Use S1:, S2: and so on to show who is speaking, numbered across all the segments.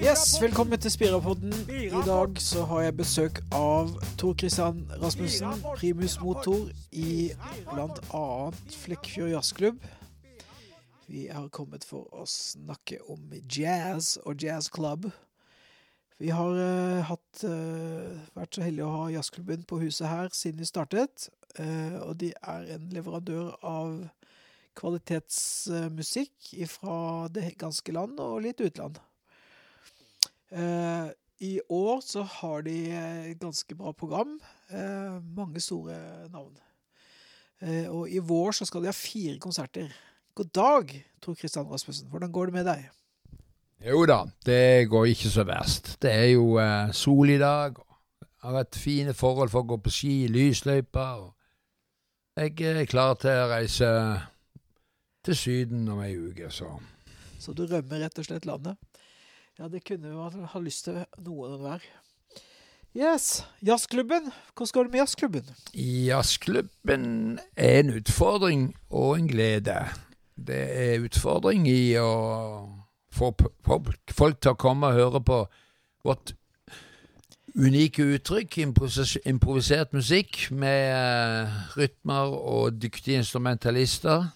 S1: Yes, velkommen til Spirapodden. I dag så har jeg besøk av Tor Christian Rasmussen, primus motor i bl.a. Flekkefjord jazzklubb. Vi har kommet for å snakke om jazz og jazzklubb. Vi har uh, hatt, uh, vært så heldige å ha jazzklubben på huset her siden vi startet. Uh, og de er en leverandør av kvalitetsmusikk fra det ganske land og litt utland. Uh, I år så har de et ganske bra program. Uh, mange store navn. Og i vår så skal de ha fire konserter. God dag, Tor Kristian Rasmussen. Hvordan går det med deg?
S2: Jo da, det går ikke så verst. Det er jo sol i dag. Har vært fine forhold for å gå på ski. Og jeg er klar til å reise til Syden om ei uke, så
S1: Så du rømmer rett og slett landet? Ja, det kunne jo ha lyst til noen enhver. Yes. Jazzklubben. Hvordan går det med jazzklubben?
S2: Jazzklubben er en utfordring og en glede. Det er utfordring i å få folk til å komme og høre på vårt unike uttrykk, improvisert musikk med eh, rytmer og dyktige instrumentalister.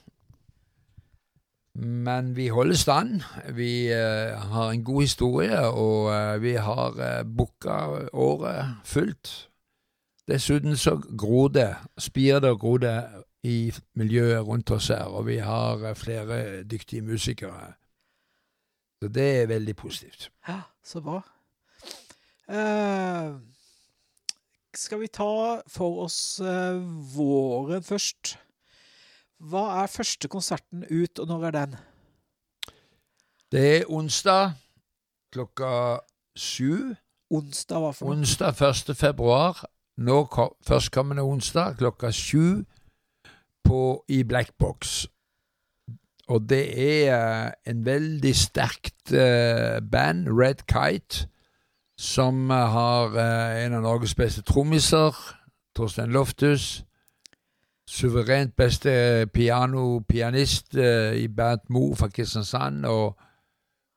S2: Men vi holder stand. Vi uh, har en god historie, og uh, vi har uh, booka året fullt. Dessuten så gror det, spirer det og gror det i miljøet rundt oss her, og vi har flere dyktige musikere. Så det er veldig positivt.
S1: Ja, så bra. skal vi ta for oss våren først? Hva er første konserten ut, og når er den?
S2: Det er onsdag klokka sju.
S1: Onsdag hva for
S2: noe? Onsdag 1. februar. Nå førstkommende onsdag klokka sju i Black Box. Og det er uh, en veldig sterkt uh, band, Red Kite, som uh, har en av Norges beste trommiser, Torstein Loftus suverent beste piano-pianist uh, i Bernt Moe fra Kristiansand. Og,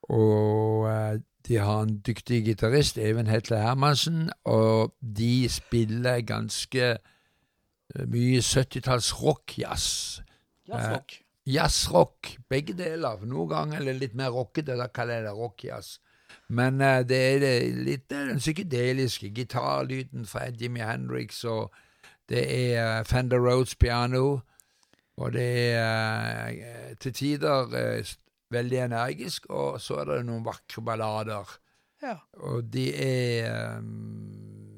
S2: og uh, de har en dyktig gitarist, Even Hetle Hermansen, og de spiller ganske mye 70-talls rock-jazz.
S1: Jazzrock.
S2: Jazzrock. Begge deler. Noen ganger er det litt mer rockete, da kaller jeg det rock-jazz. Men det er litt den psykedeliske gitarlyden fra Jimmy Hendrix og det er Fender Rhodes piano, og det er uh, til tider uh, veldig energisk, og så er det noen vakre ballader.
S1: Ja.
S2: Og de er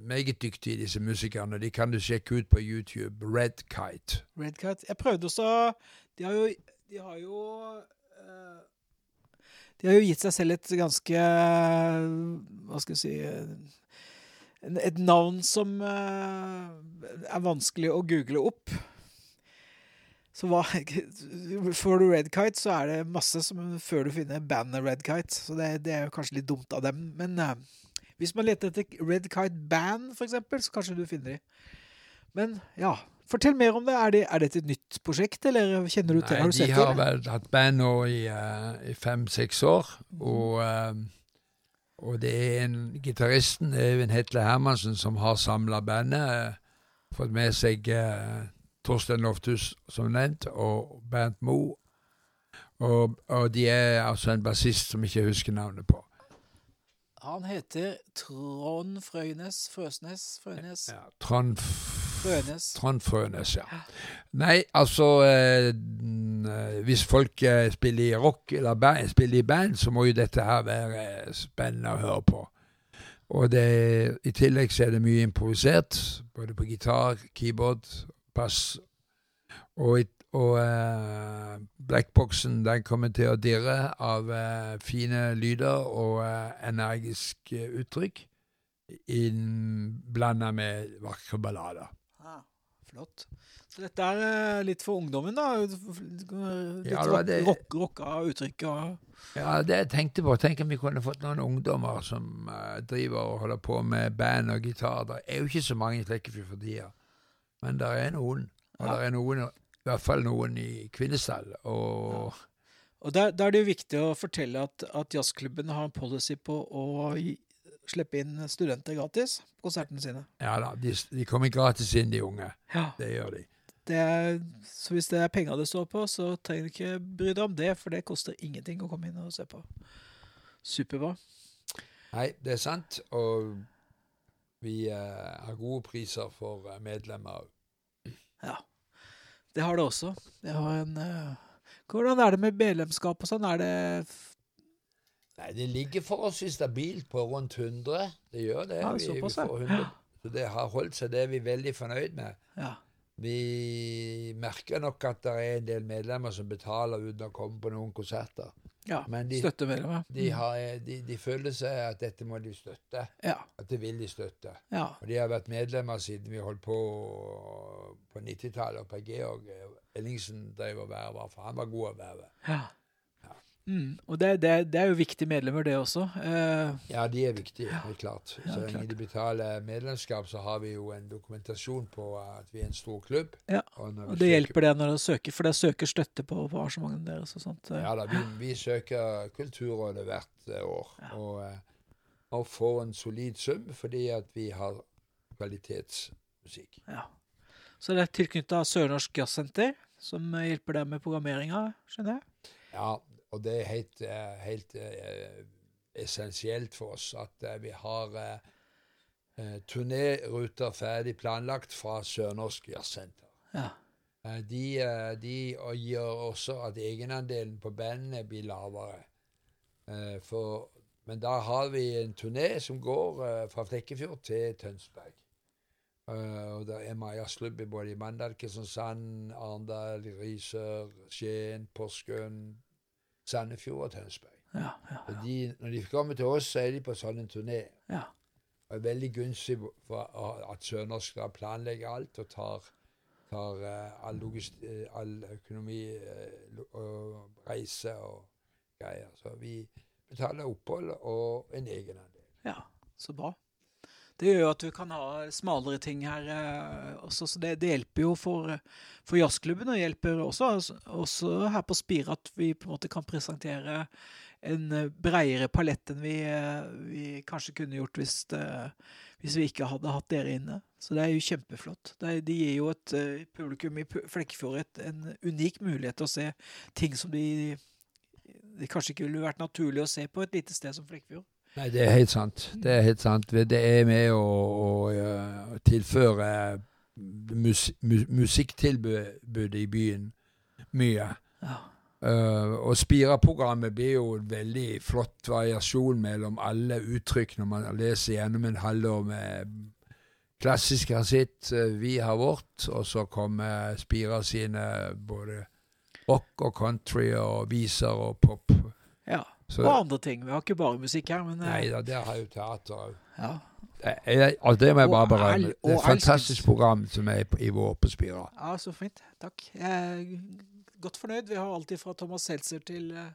S2: meget dyktige, disse musikerne. De kan du sjekke ut på YouTube. Red Kite.
S1: Red Kite. Jeg prøvde også De har jo, de har jo De har jo gitt seg selv et ganske Hva skal jeg si et navn som uh, er vanskelig å google opp. Så hva, Får du Red Kite, så er det masse som, før du finner bandet Red Kite. Så det, det er jo kanskje litt dumt av dem. Men uh, hvis man leter etter Red Kite Band, eksempel, så kanskje du finner de. Men ja, fortell mer om det. Er, det. er dette et nytt prosjekt, eller kjenner du til
S2: Nei,
S1: har du
S2: de har vel hatt band nå i, uh, i fem-seks år. Og og det er en gitaristen, Even Hetle Hermansen, som har samla bandet. Eh, fått med seg eh, Torstein Lofthus, som nevnt, og Bernt Moe. Og, og, de er altså en bassist som ikke husker navnet på.
S1: Han heter Trond Frøynes Frøsnes Frøynes.
S2: Ja, Trond
S1: Frønes.
S2: Trond Frønes, ja. Nei, altså eh, Hvis folk eh, spiller i rock eller band, spiller i band, så må jo dette her være eh, spennende å høre på. Og det, i tillegg så er det mye improvisert, både på gitar, keyboard, pass. Og, og eh, blackboxen den kommer til å dirre av uh, fine lyder og energiske energisk uttrykk, blanda med vakre ballader.
S1: Flott. Så dette er eh, litt for ungdommen, da? Litt ja, det, rock, rocka uttrykk? Og...
S2: Ja, det jeg tenkte på. Tenk om vi kunne fått noen ungdommer som uh, driver og holder på med band og gitar. Det er jo ikke så mange i Flekkefjord for tida, men det er noen. Og ja. det er noen, i hvert fall noen i Kvinesdal. Og,
S1: Og der, der er det jo viktig å fortelle at, at jazzklubben har en policy på å slippe inn studenter gratis på konsertene sine.
S2: Ja da, de, de kommer gratis inn, de unge.
S1: Ja.
S2: Det gjør de.
S1: Det er, så hvis det er penger det står på, så trenger du ikke bry deg om det, for det koster ingenting å komme inn og se på. Superbra.
S2: Nei, det er sant. Og vi eh, har gode priser for eh, medlemmer.
S1: Ja. Det har det også. Det har en eh, Hvordan er det med medlemskap og sånn? Er det
S2: Nei, det ligger forholdsvis stabilt på rundt 100. Det gjør det.
S1: Ja,
S2: vi, vi får 100. Så det har holdt seg. Det er vi veldig fornøyd med.
S1: Ja.
S2: Vi merker nok at det er en del medlemmer som betaler uten å komme på noen konserter.
S1: ja.
S2: Men de,
S1: Støttemedlemmer.
S2: de, har, de, de føler seg at dette må de støtte.
S1: Ja.
S2: At det vil de støtte.
S1: Ja.
S2: Og de har vært medlemmer siden vi holdt på på 90-tallet. Og Per Georg Ellingsen drev og verva, for han var god å verve.
S1: ja. Mm. Og det, det, det er jo viktige medlemmer, det også. Eh,
S2: Ja, de er viktige, helt klart.
S1: Ja,
S2: Så
S1: klart.
S2: de betaler medlemskap, så har vi jo en dokumentasjon på at vi er en stor klubb.
S1: Ja,
S2: Og,
S1: og det
S2: søker-
S1: hjelper det når dere søker, for dere søker støtte på, på arrangementene deres og sånt.
S2: Ja da, vi, vi søker Kulturrådet hvert eh, år.
S1: Ja.
S2: Og, eh, og får en solid sum fordi at vi har kvalitetsmusikk.
S1: Ja. Så det er tilknytta Sørnorsk Jazzsenter, som eh, hjelper deg med programmeringa, skjønner jeg?
S2: Ja, og det er helt, eh, helt eh, essensielt for oss at eh, vi har turnéruter ferdig planlagt fra Sørnorsk Jazzsenter.
S1: Ja.
S2: De, de og gjør også at egenandelen på bandene blir lavere. For, men da har vi en turné som går fra Flekkefjord til Tønsberg. Og det er Majasklubb både i Mandal, Kristiansand, Arendal, Risør, Skien, Porsgrunn, Sandefjord og Tønsberg.
S1: Ja, ja,
S2: ja. de, når de kommer til oss, så er de på sånn en turné.
S1: ja.
S2: Det er veldig gunstig for at Sørnorsk da planlegger alt og tar, tar uh, all, logist, uh, all økonomi uh, og reise og greier. Så vi betaler opphold og en egenandel.
S1: ja. Så bra. Det gjør jo at du kan ha smalere ting her eh, også, så det, det hjelper jo for, for jazzklubben, og hjelper også, også her på Spire at vi på en måte kan presentere en eh, breiere palett enn vi, eh, vi kanskje kunne gjort hvis, det, hvis vi ikke hadde hatt dere inne. Så det er jo kjempeflott. Det, er- de gir jo et publikum i Flekkefjord en unik mulighet til å se ting som de, de kanskje ikke ville vært naturlig å se på et lite sted som Flekkefjord.
S2: Nei, det er helt sant. Det er helt sant. Det er med å, å, tilføre mus, mus, musikktilbudet i byen mye.
S1: Ja.
S2: Uh, og Spira-programmet blir jo en veldig flott variasjon mellom alle uttrykk når man leser gjennom en halvår med klassisk rasitt, eh, vi har vårt, og så kommer Spira sine både rock og country og viser og pop.
S1: ja.
S2: Så,
S1: Og andre ting. Vi har ikke bare musikk her, men eh,
S2: nei da, der har jo teater òg.
S1: ja.
S2: Og det må jeg bare berømme. Det er et fantastisk program som er i vår på Spira.
S1: ja, så fint. Takk. Jeg er godt fornøyd. Vi har alltid fra Thomas Seltzer til, eh,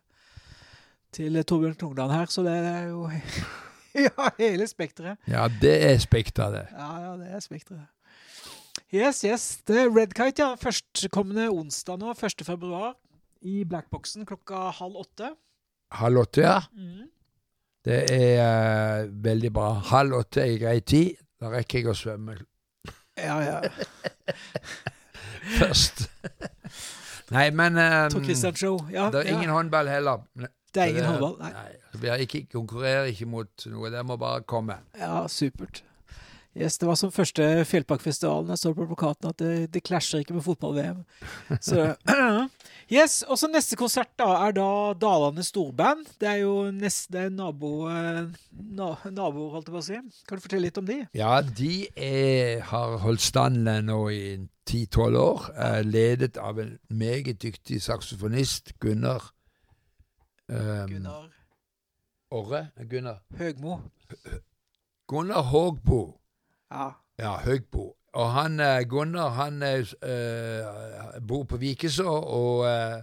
S1: til Torbjørn Klungland her, så det er jo Ja, hele spekteret.
S2: Ja, det er spekteret, det.
S1: Ja, ja, det er spekteret. Yes, yes. Det er Red Kite, ja. Førstkommende onsdag nå, 1. februar, i Blackboxen klokka halv åtte.
S2: Halv åtte, ja.
S1: Mm.
S2: Det er uh, veldig bra. Halv åtte er grei tid. Da rekker jeg å svømme
S1: Ja, ja.
S2: først. Nei, men um,
S1: Tor Christian Show. Ja,
S2: Det er ingen
S1: ja.
S2: håndball heller.
S1: Det er
S2: ingen
S1: ingen håndball. Nei.
S2: nei. Vi ikke, konkurrerer ikke mot noe. Det må bare komme.
S1: Ja, supert. Yes, Det var som første Fjellparkfestivalen. Jeg så på plakaten at det, det klasjer ikke med fotball-VM. Så Yes, og så Neste konsert da er da Dalane Storband. Det er jo neste nabo, nabo, na, naboer, holdt jeg på å si. Kan du fortelle litt om de?
S2: Ja, de er, har holdt stand nå i 10-12 år. eh, ledet av en meget dyktig saksofonist, Gunnar um,
S1: Gunnar
S2: Orre? Gunnar
S1: Høgmo.
S2: Gunnar Hågbo.
S1: Ja.
S2: Ja, Høgbo. Og han, eh, Gunnar han eh, bor på Vikeså og uh,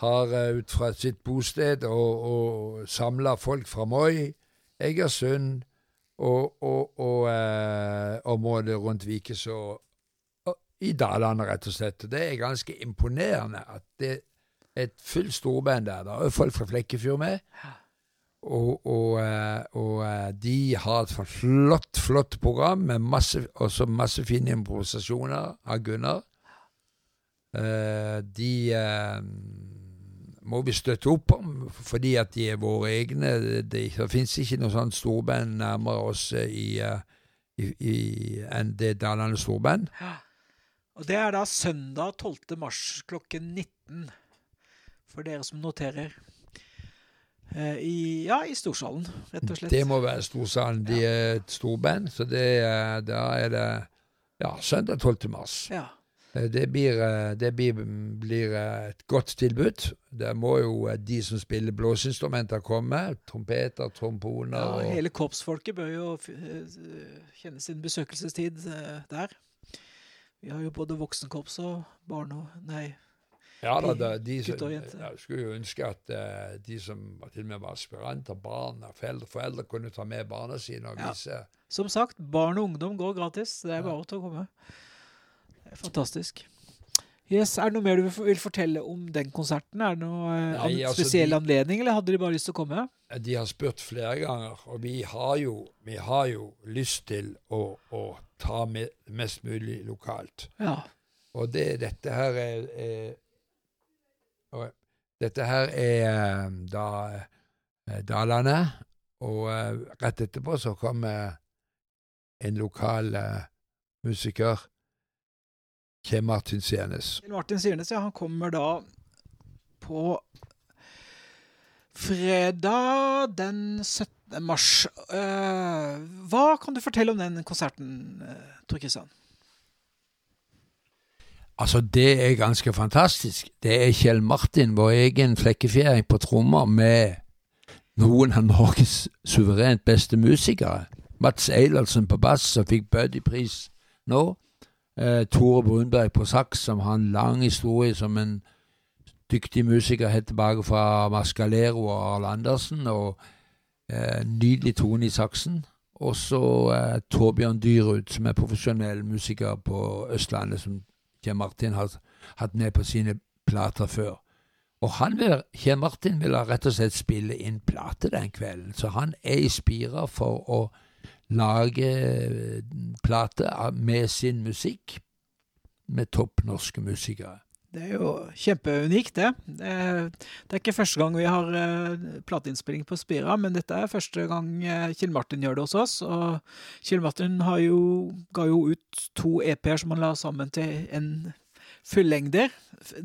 S2: har ut fra sitt bosted og, og samla folk fra Moi, Egersund og, og, og uh, området rundt Vikeså i Dalane, rett og slett. Det er ganske imponerende at det er et fullt storband der. Det er folk fra Flekkefjord med. Og, og, eh, og eh, de har et flott, flott program med masse, også masse fine improvisasjoner av Gunnar. Eh, de må vi støtte opp om, fordi at de er våre egne. Det, det fins ikke noe sånt storband nærmere oss i, i, i, enn det Dalane Storband.
S1: Og det er da søndag 12. mars klokken 19, for dere som noterer. Eh, I, ja, i Storsalen, rett og slett.
S2: Det må være Storsalen. De er et storband, så det, da er det ja, søndag 12. mars.
S1: Ja.
S2: Eh, Det blir, eh, det blir, blir et godt tilbud. Der må jo de som spiller blåseinstrumenter komme. Trompeter, tromponer
S1: ja, hele korpsfolket bør jo kjenne sin besøkelsestid der. Vi har jo både voksenkorps og barne... Nei.
S2: Ja da, da de som, jeg skulle jo ønske at uh, de som til og med var aspiranter, barn og foreldre, foreldre kunne ta med barna sine og
S1: Ja. Som sagt, barn og ungdom går gratis. Det er
S2: Ja.
S1: bare til å komme. Fantastisk. Yes, Er det noe mer du vil- fortelle om den konserten? Er det noe eh,
S2: Nei, altså,
S1: spesiell
S2: de-
S1: anledning, eller hadde de bare lyst til å komme?
S2: De har spurt flere ganger, og vi har jo, vi har jo lyst til å, å ta med mest mulig lokalt.
S1: Ja.
S2: Og det, dette her er, er og Dette her er eh, da eh, Dalane, og eh, rett etterpå så kommer en lokal musiker, Kjell Martin Siernes.
S1: Kjell Martin Siernes, ja, han kommer da på fredag den 17. mars. Hva kan du fortelle om den konserten, Tor Kristian?
S2: Altså, det er ganske fantastisk. Det er Kjell Martin, vår egen flekkefjæring på trommer, med noen av Norges suverent beste musikere. Mats Eilertsen på bass, som fikk Buddy-pris nå. Eh, Tore Brunberg på saks, som har en lang historie som en dyktig musiker helt tilbake fra Mascalero og Arl Andersen. Og eh, nydelig tone i saksen. Og så eh, Torbjørn Dyrud, som er profesjonell musiker på Østlandet, som Kjell Martin har hatt med på sine plater før. Og han vil, Kjell Martin ville rett og slett spille inn plate den kvelden, så han er i spira for å lage eh, plate med sin musikk, med topp norske musikere.
S1: Det er jo kjempeunikt, det. Det det er ikke første gang vi har uh, plateinnspilling på Spira, men dette er første gang eh, Kjell Martin gjør det hos oss. Og Kjell Martin jo, ga jo ut to EP-er som han la sammen til en fullengder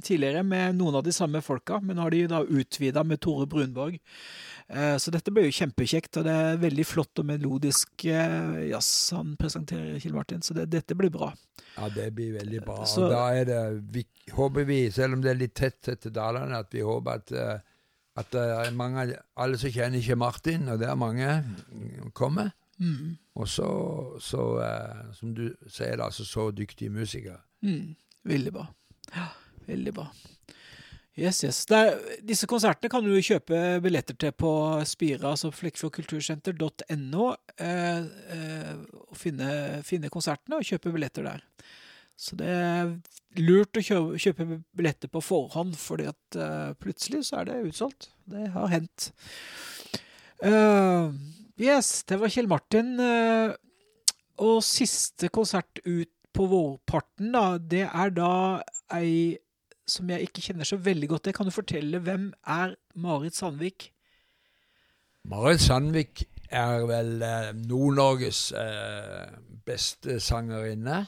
S1: tidligere med noen av de samme folka, men nå har de da utvida med Tore Brunborg. Eh, Så dette blir jo kjempekjekt, og det er veldig flott og melodisk eh, jazz han presenterer, Kjell Martin, så det, dette blir bra.
S2: Ja, det blir veldig bra.
S1: Så-
S2: da er det, vi, håper vi, selv om det er litt tett etter Dalane, at vi håper at, eh, at mange, alle som kjenner ikke Martin, og det er mange, mm, kommer.
S1: Mm.
S2: Og så, så som du sier, altså så, så dyktige musikere.
S1: Mm, veldig bra. Ja, veldig bra. Yes, yes. Er, disse konsertene kan du kjøpe billetter til på Spira, altså flekkefjordkultursenter.no. eh, eh, og finne, finne konsertene og kjøpe billetter der. Så det er lurt å kjøpe, kjøpe billetter på forhånd, fordi at eh, plutselig så er det utsolgt. Det har hendt. Uh, yes, det var Kjell Martin. eh, og siste konsert ut på vårparten, da, det er da ei som jeg ikke kjenner så veldig godt. til. kan du fortelle. Hvem er Marit Sandvik?
S2: Marit Sandvik er vel eh, Nord-Norges eh, beste sangerinne.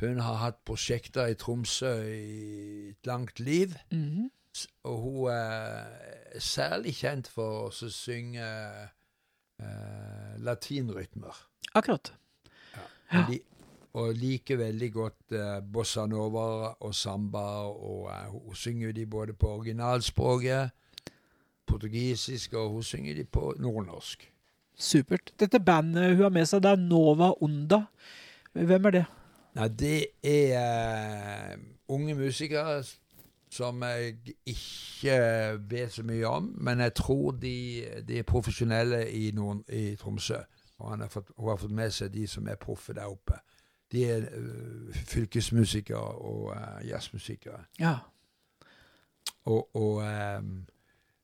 S2: Hun har hatt prosjekter i Tromsø i et langt liv.
S1: Mm
S2: -hmm. Og hun er særlig kjent for å synge eh, latinrytmer.
S1: Akkurat.
S2: Ja. li, og liker veldig godt eh, bossa nova og samba. Og eh, hun synger de både på originalspråket, portugisisk, og hun synger de på nordnorsk.
S1: Supert. Dette bandet hun har med seg, det er Nova Onda. Hvem er det?
S2: Nei, det er eh, unge musikere som jeg ikke vet så mye om, men jeg tror de, de er profesjonelle i, Nord, i Tromsø. Og han har fått, hun har fått med seg de som er proffe der oppe. De er uh, fylkesmusikere og uh, jazzmusikere.
S1: Ja.
S2: Og, og um,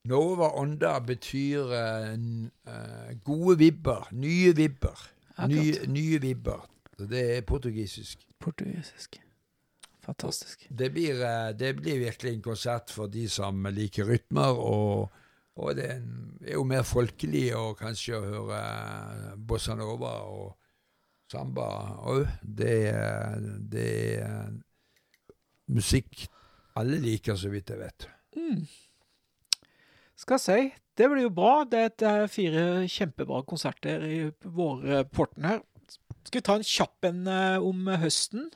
S2: Nova Onda betyr uh, gode vibber. Nye vibber. Nye, nye, vibber. Det er portugisisk.
S1: Portugisisk. Fantastisk.
S2: Det blir, det blir, virkelig en konsert for de som liker rytmer, og, og det er jo mer folkelig å kanskje høre bossa nova og samba òg. Det, det er musikk alle liker, så vidt jeg vet.
S1: Mm. Skal si. Det blir jo bra. Det er fire kjempebra konserter i våre porten her. Skal vi ta en kjapp en eh, om høsten?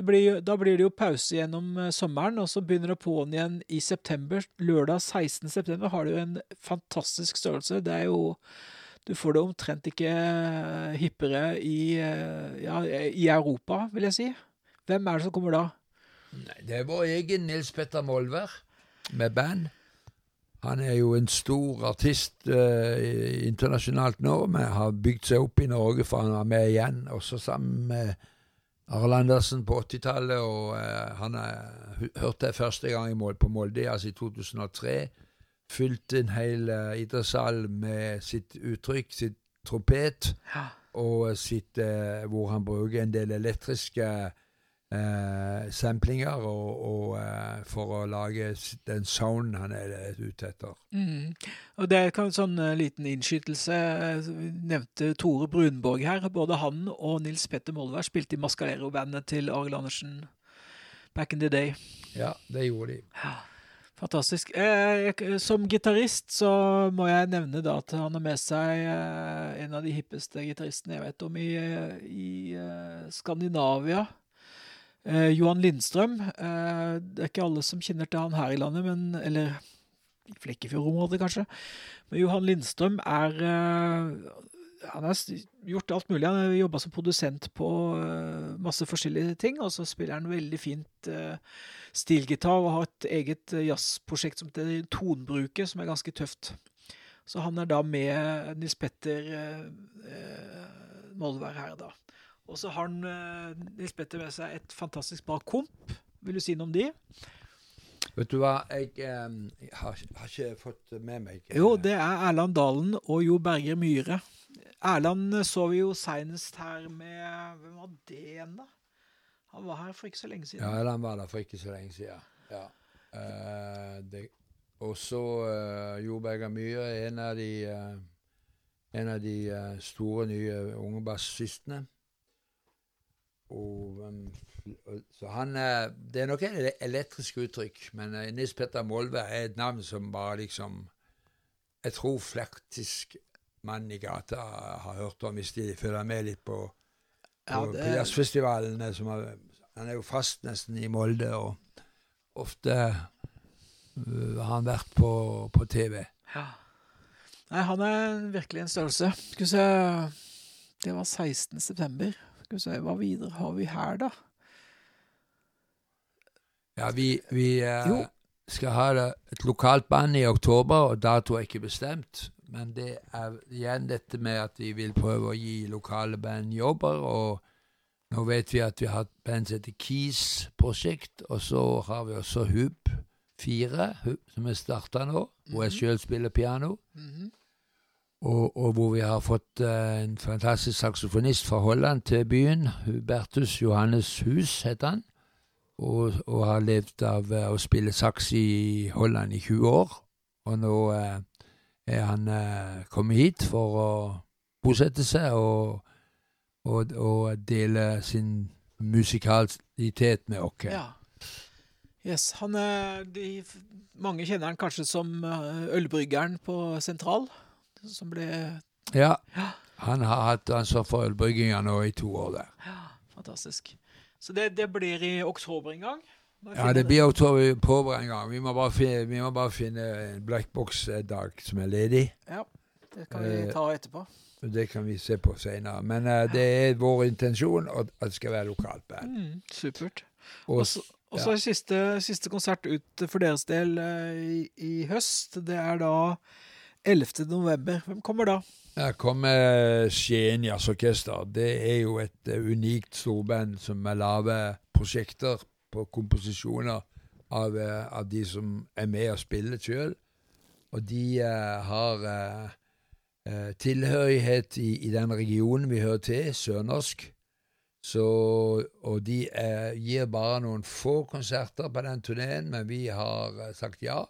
S1: Blir, da blir det jo pause gjennom eh, sommeren, og så begynner det på'n igjen i september. Lørdag 16. september har jo en fantastisk størrelse. Det er jo Du får det omtrent ikke eh, hippere i, ja, i Europa, vil jeg si. Hvem er det som kommer da?
S2: Nei, Det er vår egen Nils Petter Molvær med band. Han er jo en stor artist eh, internasjonalt nå, men har bygd seg opp i Norge, for han var med igjen. Også sammen med Arild Andersen på 80-tallet. Og uh, han er, hørte jeg første gang mål på Molde, altså i 2003. Fylte en hel uh, idrettshall med sitt uttrykk, sitt trompet, ja. og sitt, hvor han bruker en del elektriske uh, samplinger og, og uh, for å lage den sounden han er ute etter.
S1: Mm. Og Det er en sånn uh, liten innskytelse. Nevnte Tore Brunborg her. Både han og Nils Petter Molvær spilte i Mascalero-bandet til Arild Andersen back in the day.
S2: Ja, det gjorde de.
S1: Ja. Fantastisk. Eh, som gitarist så må jeg nevne da at han har med seg eh, en av de hippeste gitaristene jeg vet om i, i eh, Skandinavia. Eh, Johan Lindstrøm. Eh, det er ikke alle som kjenner til han her i landet, men, eller Flekkefjord-området, kanskje. Men Johan Lindstrøm er eh, Han har gjort alt mulig. Han har jobba som produsent på eh, masse forskjellige ting, og så spiller han veldig fint eh, stilgitar og har et eget jazzprosjekt som heter Tonbruket, som er ganske tøft. Så han er da med Nils Petter eh, Molvær her, da. Og så har han eh, Nils Petter med seg et fantastisk bra komp. Vil du si noe om de?
S2: Vet du hva, jeg, eh, har, har, ikke fått med meg
S1: eh. Jo, det er Erland Dalen og Jo Berger Myhre. Erland så vi jo seinest her med Hvem var det igjen, da? Han var her for ikke så lenge siden.
S2: Ja, Erland var der for ikke så lenge siden. Ja. Uh, og så uh, Jordberga Myhre, en av de, uh, en av de store nye unge bassistene. Og, um, så han Det er nok et elektrisk uttrykk, men uh, Nils Petter Molvær er et navn som bare liksom Jeg tror flektisk mann i gata har hørt om hvis de følger med litt på, på, ja, det... på jazzfestivalene. Han er jo fast nesten i Molde, og ofte uh, har han vært på, på TV.
S1: Ja. Nei, han er virkelig en størrelse. Skal vi se Det var 16. september. Skal vi se, hva videre har vi her, da?
S2: Ja, vi, vi uh, skal ha et lokalt band i oktober, og dato er ikke bestemt. Men det er igjen dette med at vi vil prøve å gi lokale band jobber. Og nå vet vi at vi har hatt band som heter Keys Prosjekt, og så har vi også Hub 4, som er starta nå, hvor jeg mhm. sjøl spiller piano. Mm -hmm. Og, og, hvor vi har fått uh, en fantastisk saksofonist fra Holland til byen. Hubertus Johannes Hus heter han. Og, og har levd av uh, å spille saks i Holland i 20 år. Og nå uh, er han kommet hit for å bosette seg og, og, og dele sin musikalitet med oss.
S1: Ja. Yes, han er, de, mange kjenner han kanskje som ølbryggeren på Sentral som ble
S2: Ja. Han har hatt ansvar for ølbrygginga nå i to år der.
S1: Ja, Fantastisk. Så det, det blir i oktober en gang?
S2: Ja, det blir oktober en gang. Vi må bare finne, vi må bare finne en blackbox-dag som er ledig.
S1: Ja, det kan vi ta etterpå.
S2: Det kan vi se på senere. Men uh, det er vår intensjon at det skal være lokalt band.
S1: Mm, supert. Og så ja. siste, siste, konsert ut for deres del uh, i, i, høst. Det er da 11. november. Hvem kommer da?
S2: Her kommer Skien Jazzorkester. Det er jo et unikt storband som lager prosjekter på komposisjoner av, eh, av de som er med og spiller sjøl. Og de eh, har eh, eh, tilhørighet i, i, den regionen vi hører til, sørnorsk. Så, og de eh, gir bare noen få konserter på den turneen, men vi har sagt ja.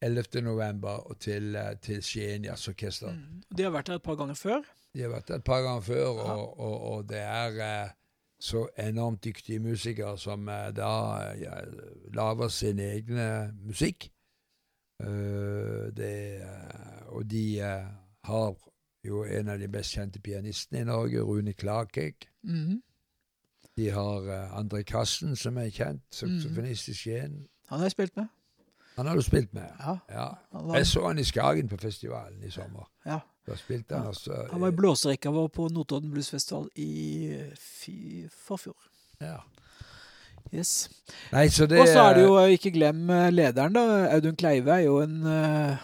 S2: 11. november til, til Skien Jazzorkester. Mm.
S1: De har vært her et par ganger før?
S2: De har vært der et par ganger før, og, og, og, det er så enormt dyktige musikere som eh, da ja, lager sin egne musikk. Uh, det, uh, og de uh, har jo en av de best kjente pianistene i Norge, Rune Klakek. Mm -hmm. De har André Kassen, som er kjent, saksofonist i Skien.
S1: Han har jeg spilt med.
S2: Han har du spilt med? Ja. ja. Jeg så han i Skagen på festivalen i sommer. Ja. Da spilte han
S1: altså, Han var i blåserekka vår på Notodden Bluesfestival i forfjor. Ja. Yes. Nei, så det, Og så er det jo, ikke glem eh, lederen, da. Audun Kleive er jo en uh,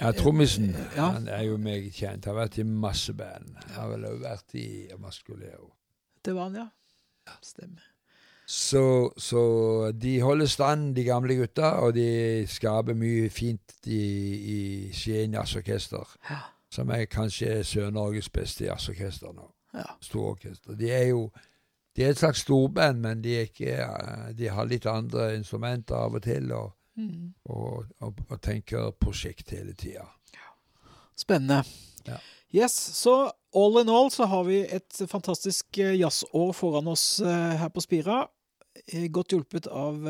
S2: Ja, trommisen. Ja. Han er jo meget kjent. Har vært i masse band. Har vel også vært i Maskuleo.
S1: Det var han, ja. Stemmer.
S2: Så, så, de holder stand, de gamle gutta, og de skaper mye fint i, i Skien jazzorkester. Ja. Som er kanskje Sør-Norges beste jazzorkester nå. Ja. Stororkester. De er jo de er et slags storband, men de, ikke, de, har litt andre instrumenter av og til, og, mm. og, og, og tenker prosjekt hele tida.
S1: Spennende. Ja. Yes, så all in all så har vi et fantastisk eh, jazzår foran oss eh, her på Spira. Eh, godt hjulpet av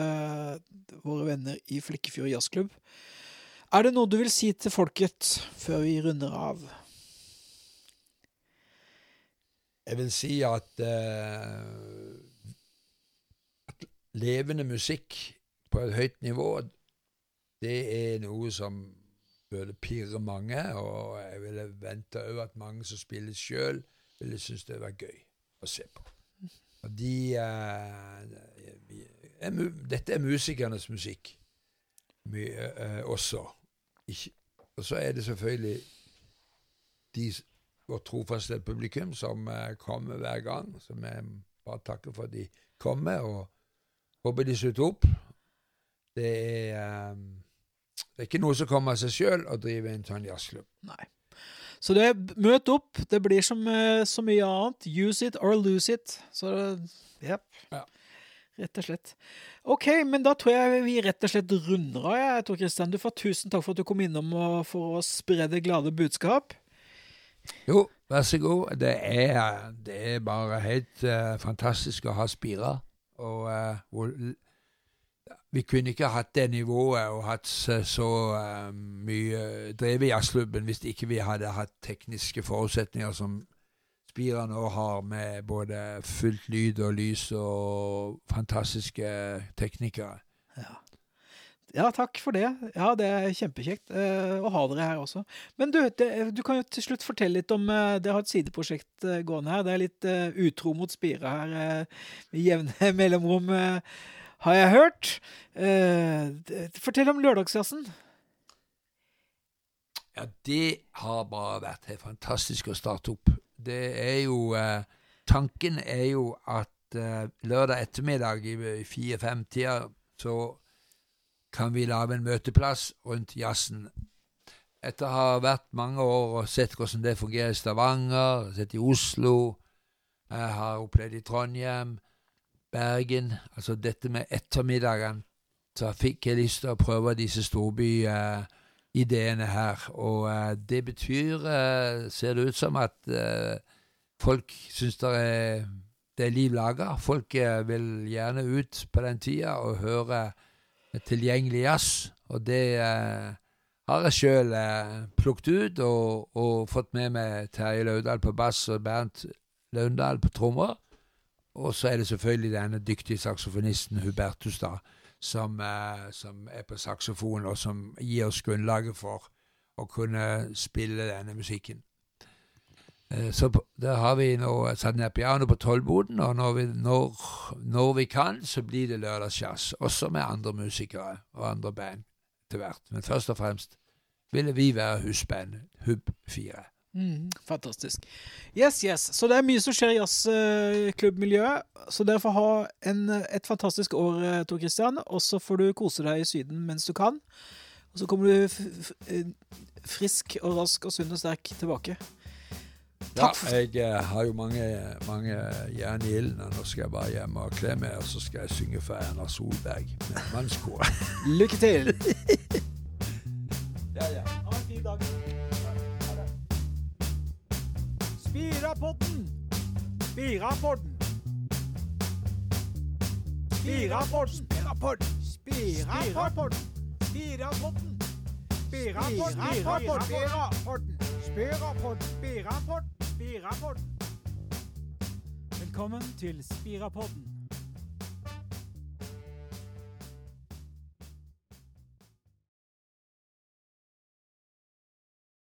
S1: våre venner i Flikkefjord jazzklubb. Er det noe du vil si til folket før vi runder av?
S2: Jeg vil si at, uh, at levende musikk på et høyt nivå, det er noe som burde pirre mange, og jeg ville vente òg at mange som spiller sjøl, ville synes det var gøy å se på. Og de uh, er, Dette er musikernes musikk mye, uh, også. Ikke, og så er det selvfølgelig de, vårt trofaste publikum som uh, kommer hver gang, som jeg bare takker for at de kommer, og håper de slutter opp. Det er, um, det er ikke noe som kommer av seg sjøl å drive en sånn jazzklubb.
S1: Nei. Så det, møt opp. Det blir som så mye annet. Use it or lose it. Så yep. ja. Rett og slett. OK, men da tror jeg vi rett og slett runder av. Jeg tror Kristian, du får tusen takk for at du kom innom og for å spre det glade budskap.
S2: Jo, vær så god. Det er, det er bare helt uh, fantastisk å ha Spira. Og uh, vi kunne ikke hatt det nivået og hatt så uh, mye drevet jazzklubben hvis ikke vi hadde hatt tekniske forutsetninger som Spira nå har med både fullt lyd og lys og fantastiske teknikere.
S1: Ja. ja takk for det. Ja, Det er kjempekjekt uh, å ha dere her også. Men du, det, du kan jo til slutt fortelle litt om uh, Dere har et sideprosjekt uh, gående her. Det er litt utro mot Spira her med jevne mellomrom, har jeg hørt. fortell om lørdagsjazzen.
S2: Ja, det har bare vært helt fantastisk å starte opp det er jo eh, Tanken er jo at eh, lørdag ettermiddag i fire-fem-tida så kan vi lage en møteplass rundt jazzen. Etter å ha vært mange år og sett hvordan det fungerer i Stavanger, sett i Oslo, jeg har opplevd i Trondheim, Bergen Altså dette med ettermiddagen, så fikk jeg lyst til å prøve disse storbyene ideene her. Og uh, det betyr, uh, ser det ut som, at uh, folk syns det er, det er liv laga. Folk vil gjerne ut på den tida og høre tilgjengelig jazz. Og det har jeg sjøl plukket ut og, og, fått med meg Terje Laudal på bass og Bernt Laundal på trommer. Og så er det selvfølgelig denne dyktige saksofonisten Hubertus, da som, uh, som er på saksofon, og som gir oss grunnlaget for å kunne spille denne musikken. Uh, så der har vi nå satt ned piano på Tollboden, og når vi, når, når vi, kan, så blir det lørdagsjazz. Også med andre musikere og andre band etter hvert. Men først og fremst ville vi være husband Hub 4.
S1: Mm, fantastisk. Yes, yes. Så det er mye som skjer i jazzklubbmiljøet. Så dere får ha en, et fantastisk år, eh, Tor Christian. Og så får du kose deg i Syden mens du kan. Og så kommer du f f eh, frisk og rask og sunn og sterk tilbake.
S2: Ja, jeg eh, har jo mange, mange jern i ilden. og Nå skal jeg bare hjem og kle meg, og så skal jeg synge for Erna Solberg med mannskoret.
S1: Lykke til!
S2: ja, ja.
S1: Ha en fin dag. Birapodden. Birapodden. Spirapodden. Spirapodden. Velkommen til Spirapodden.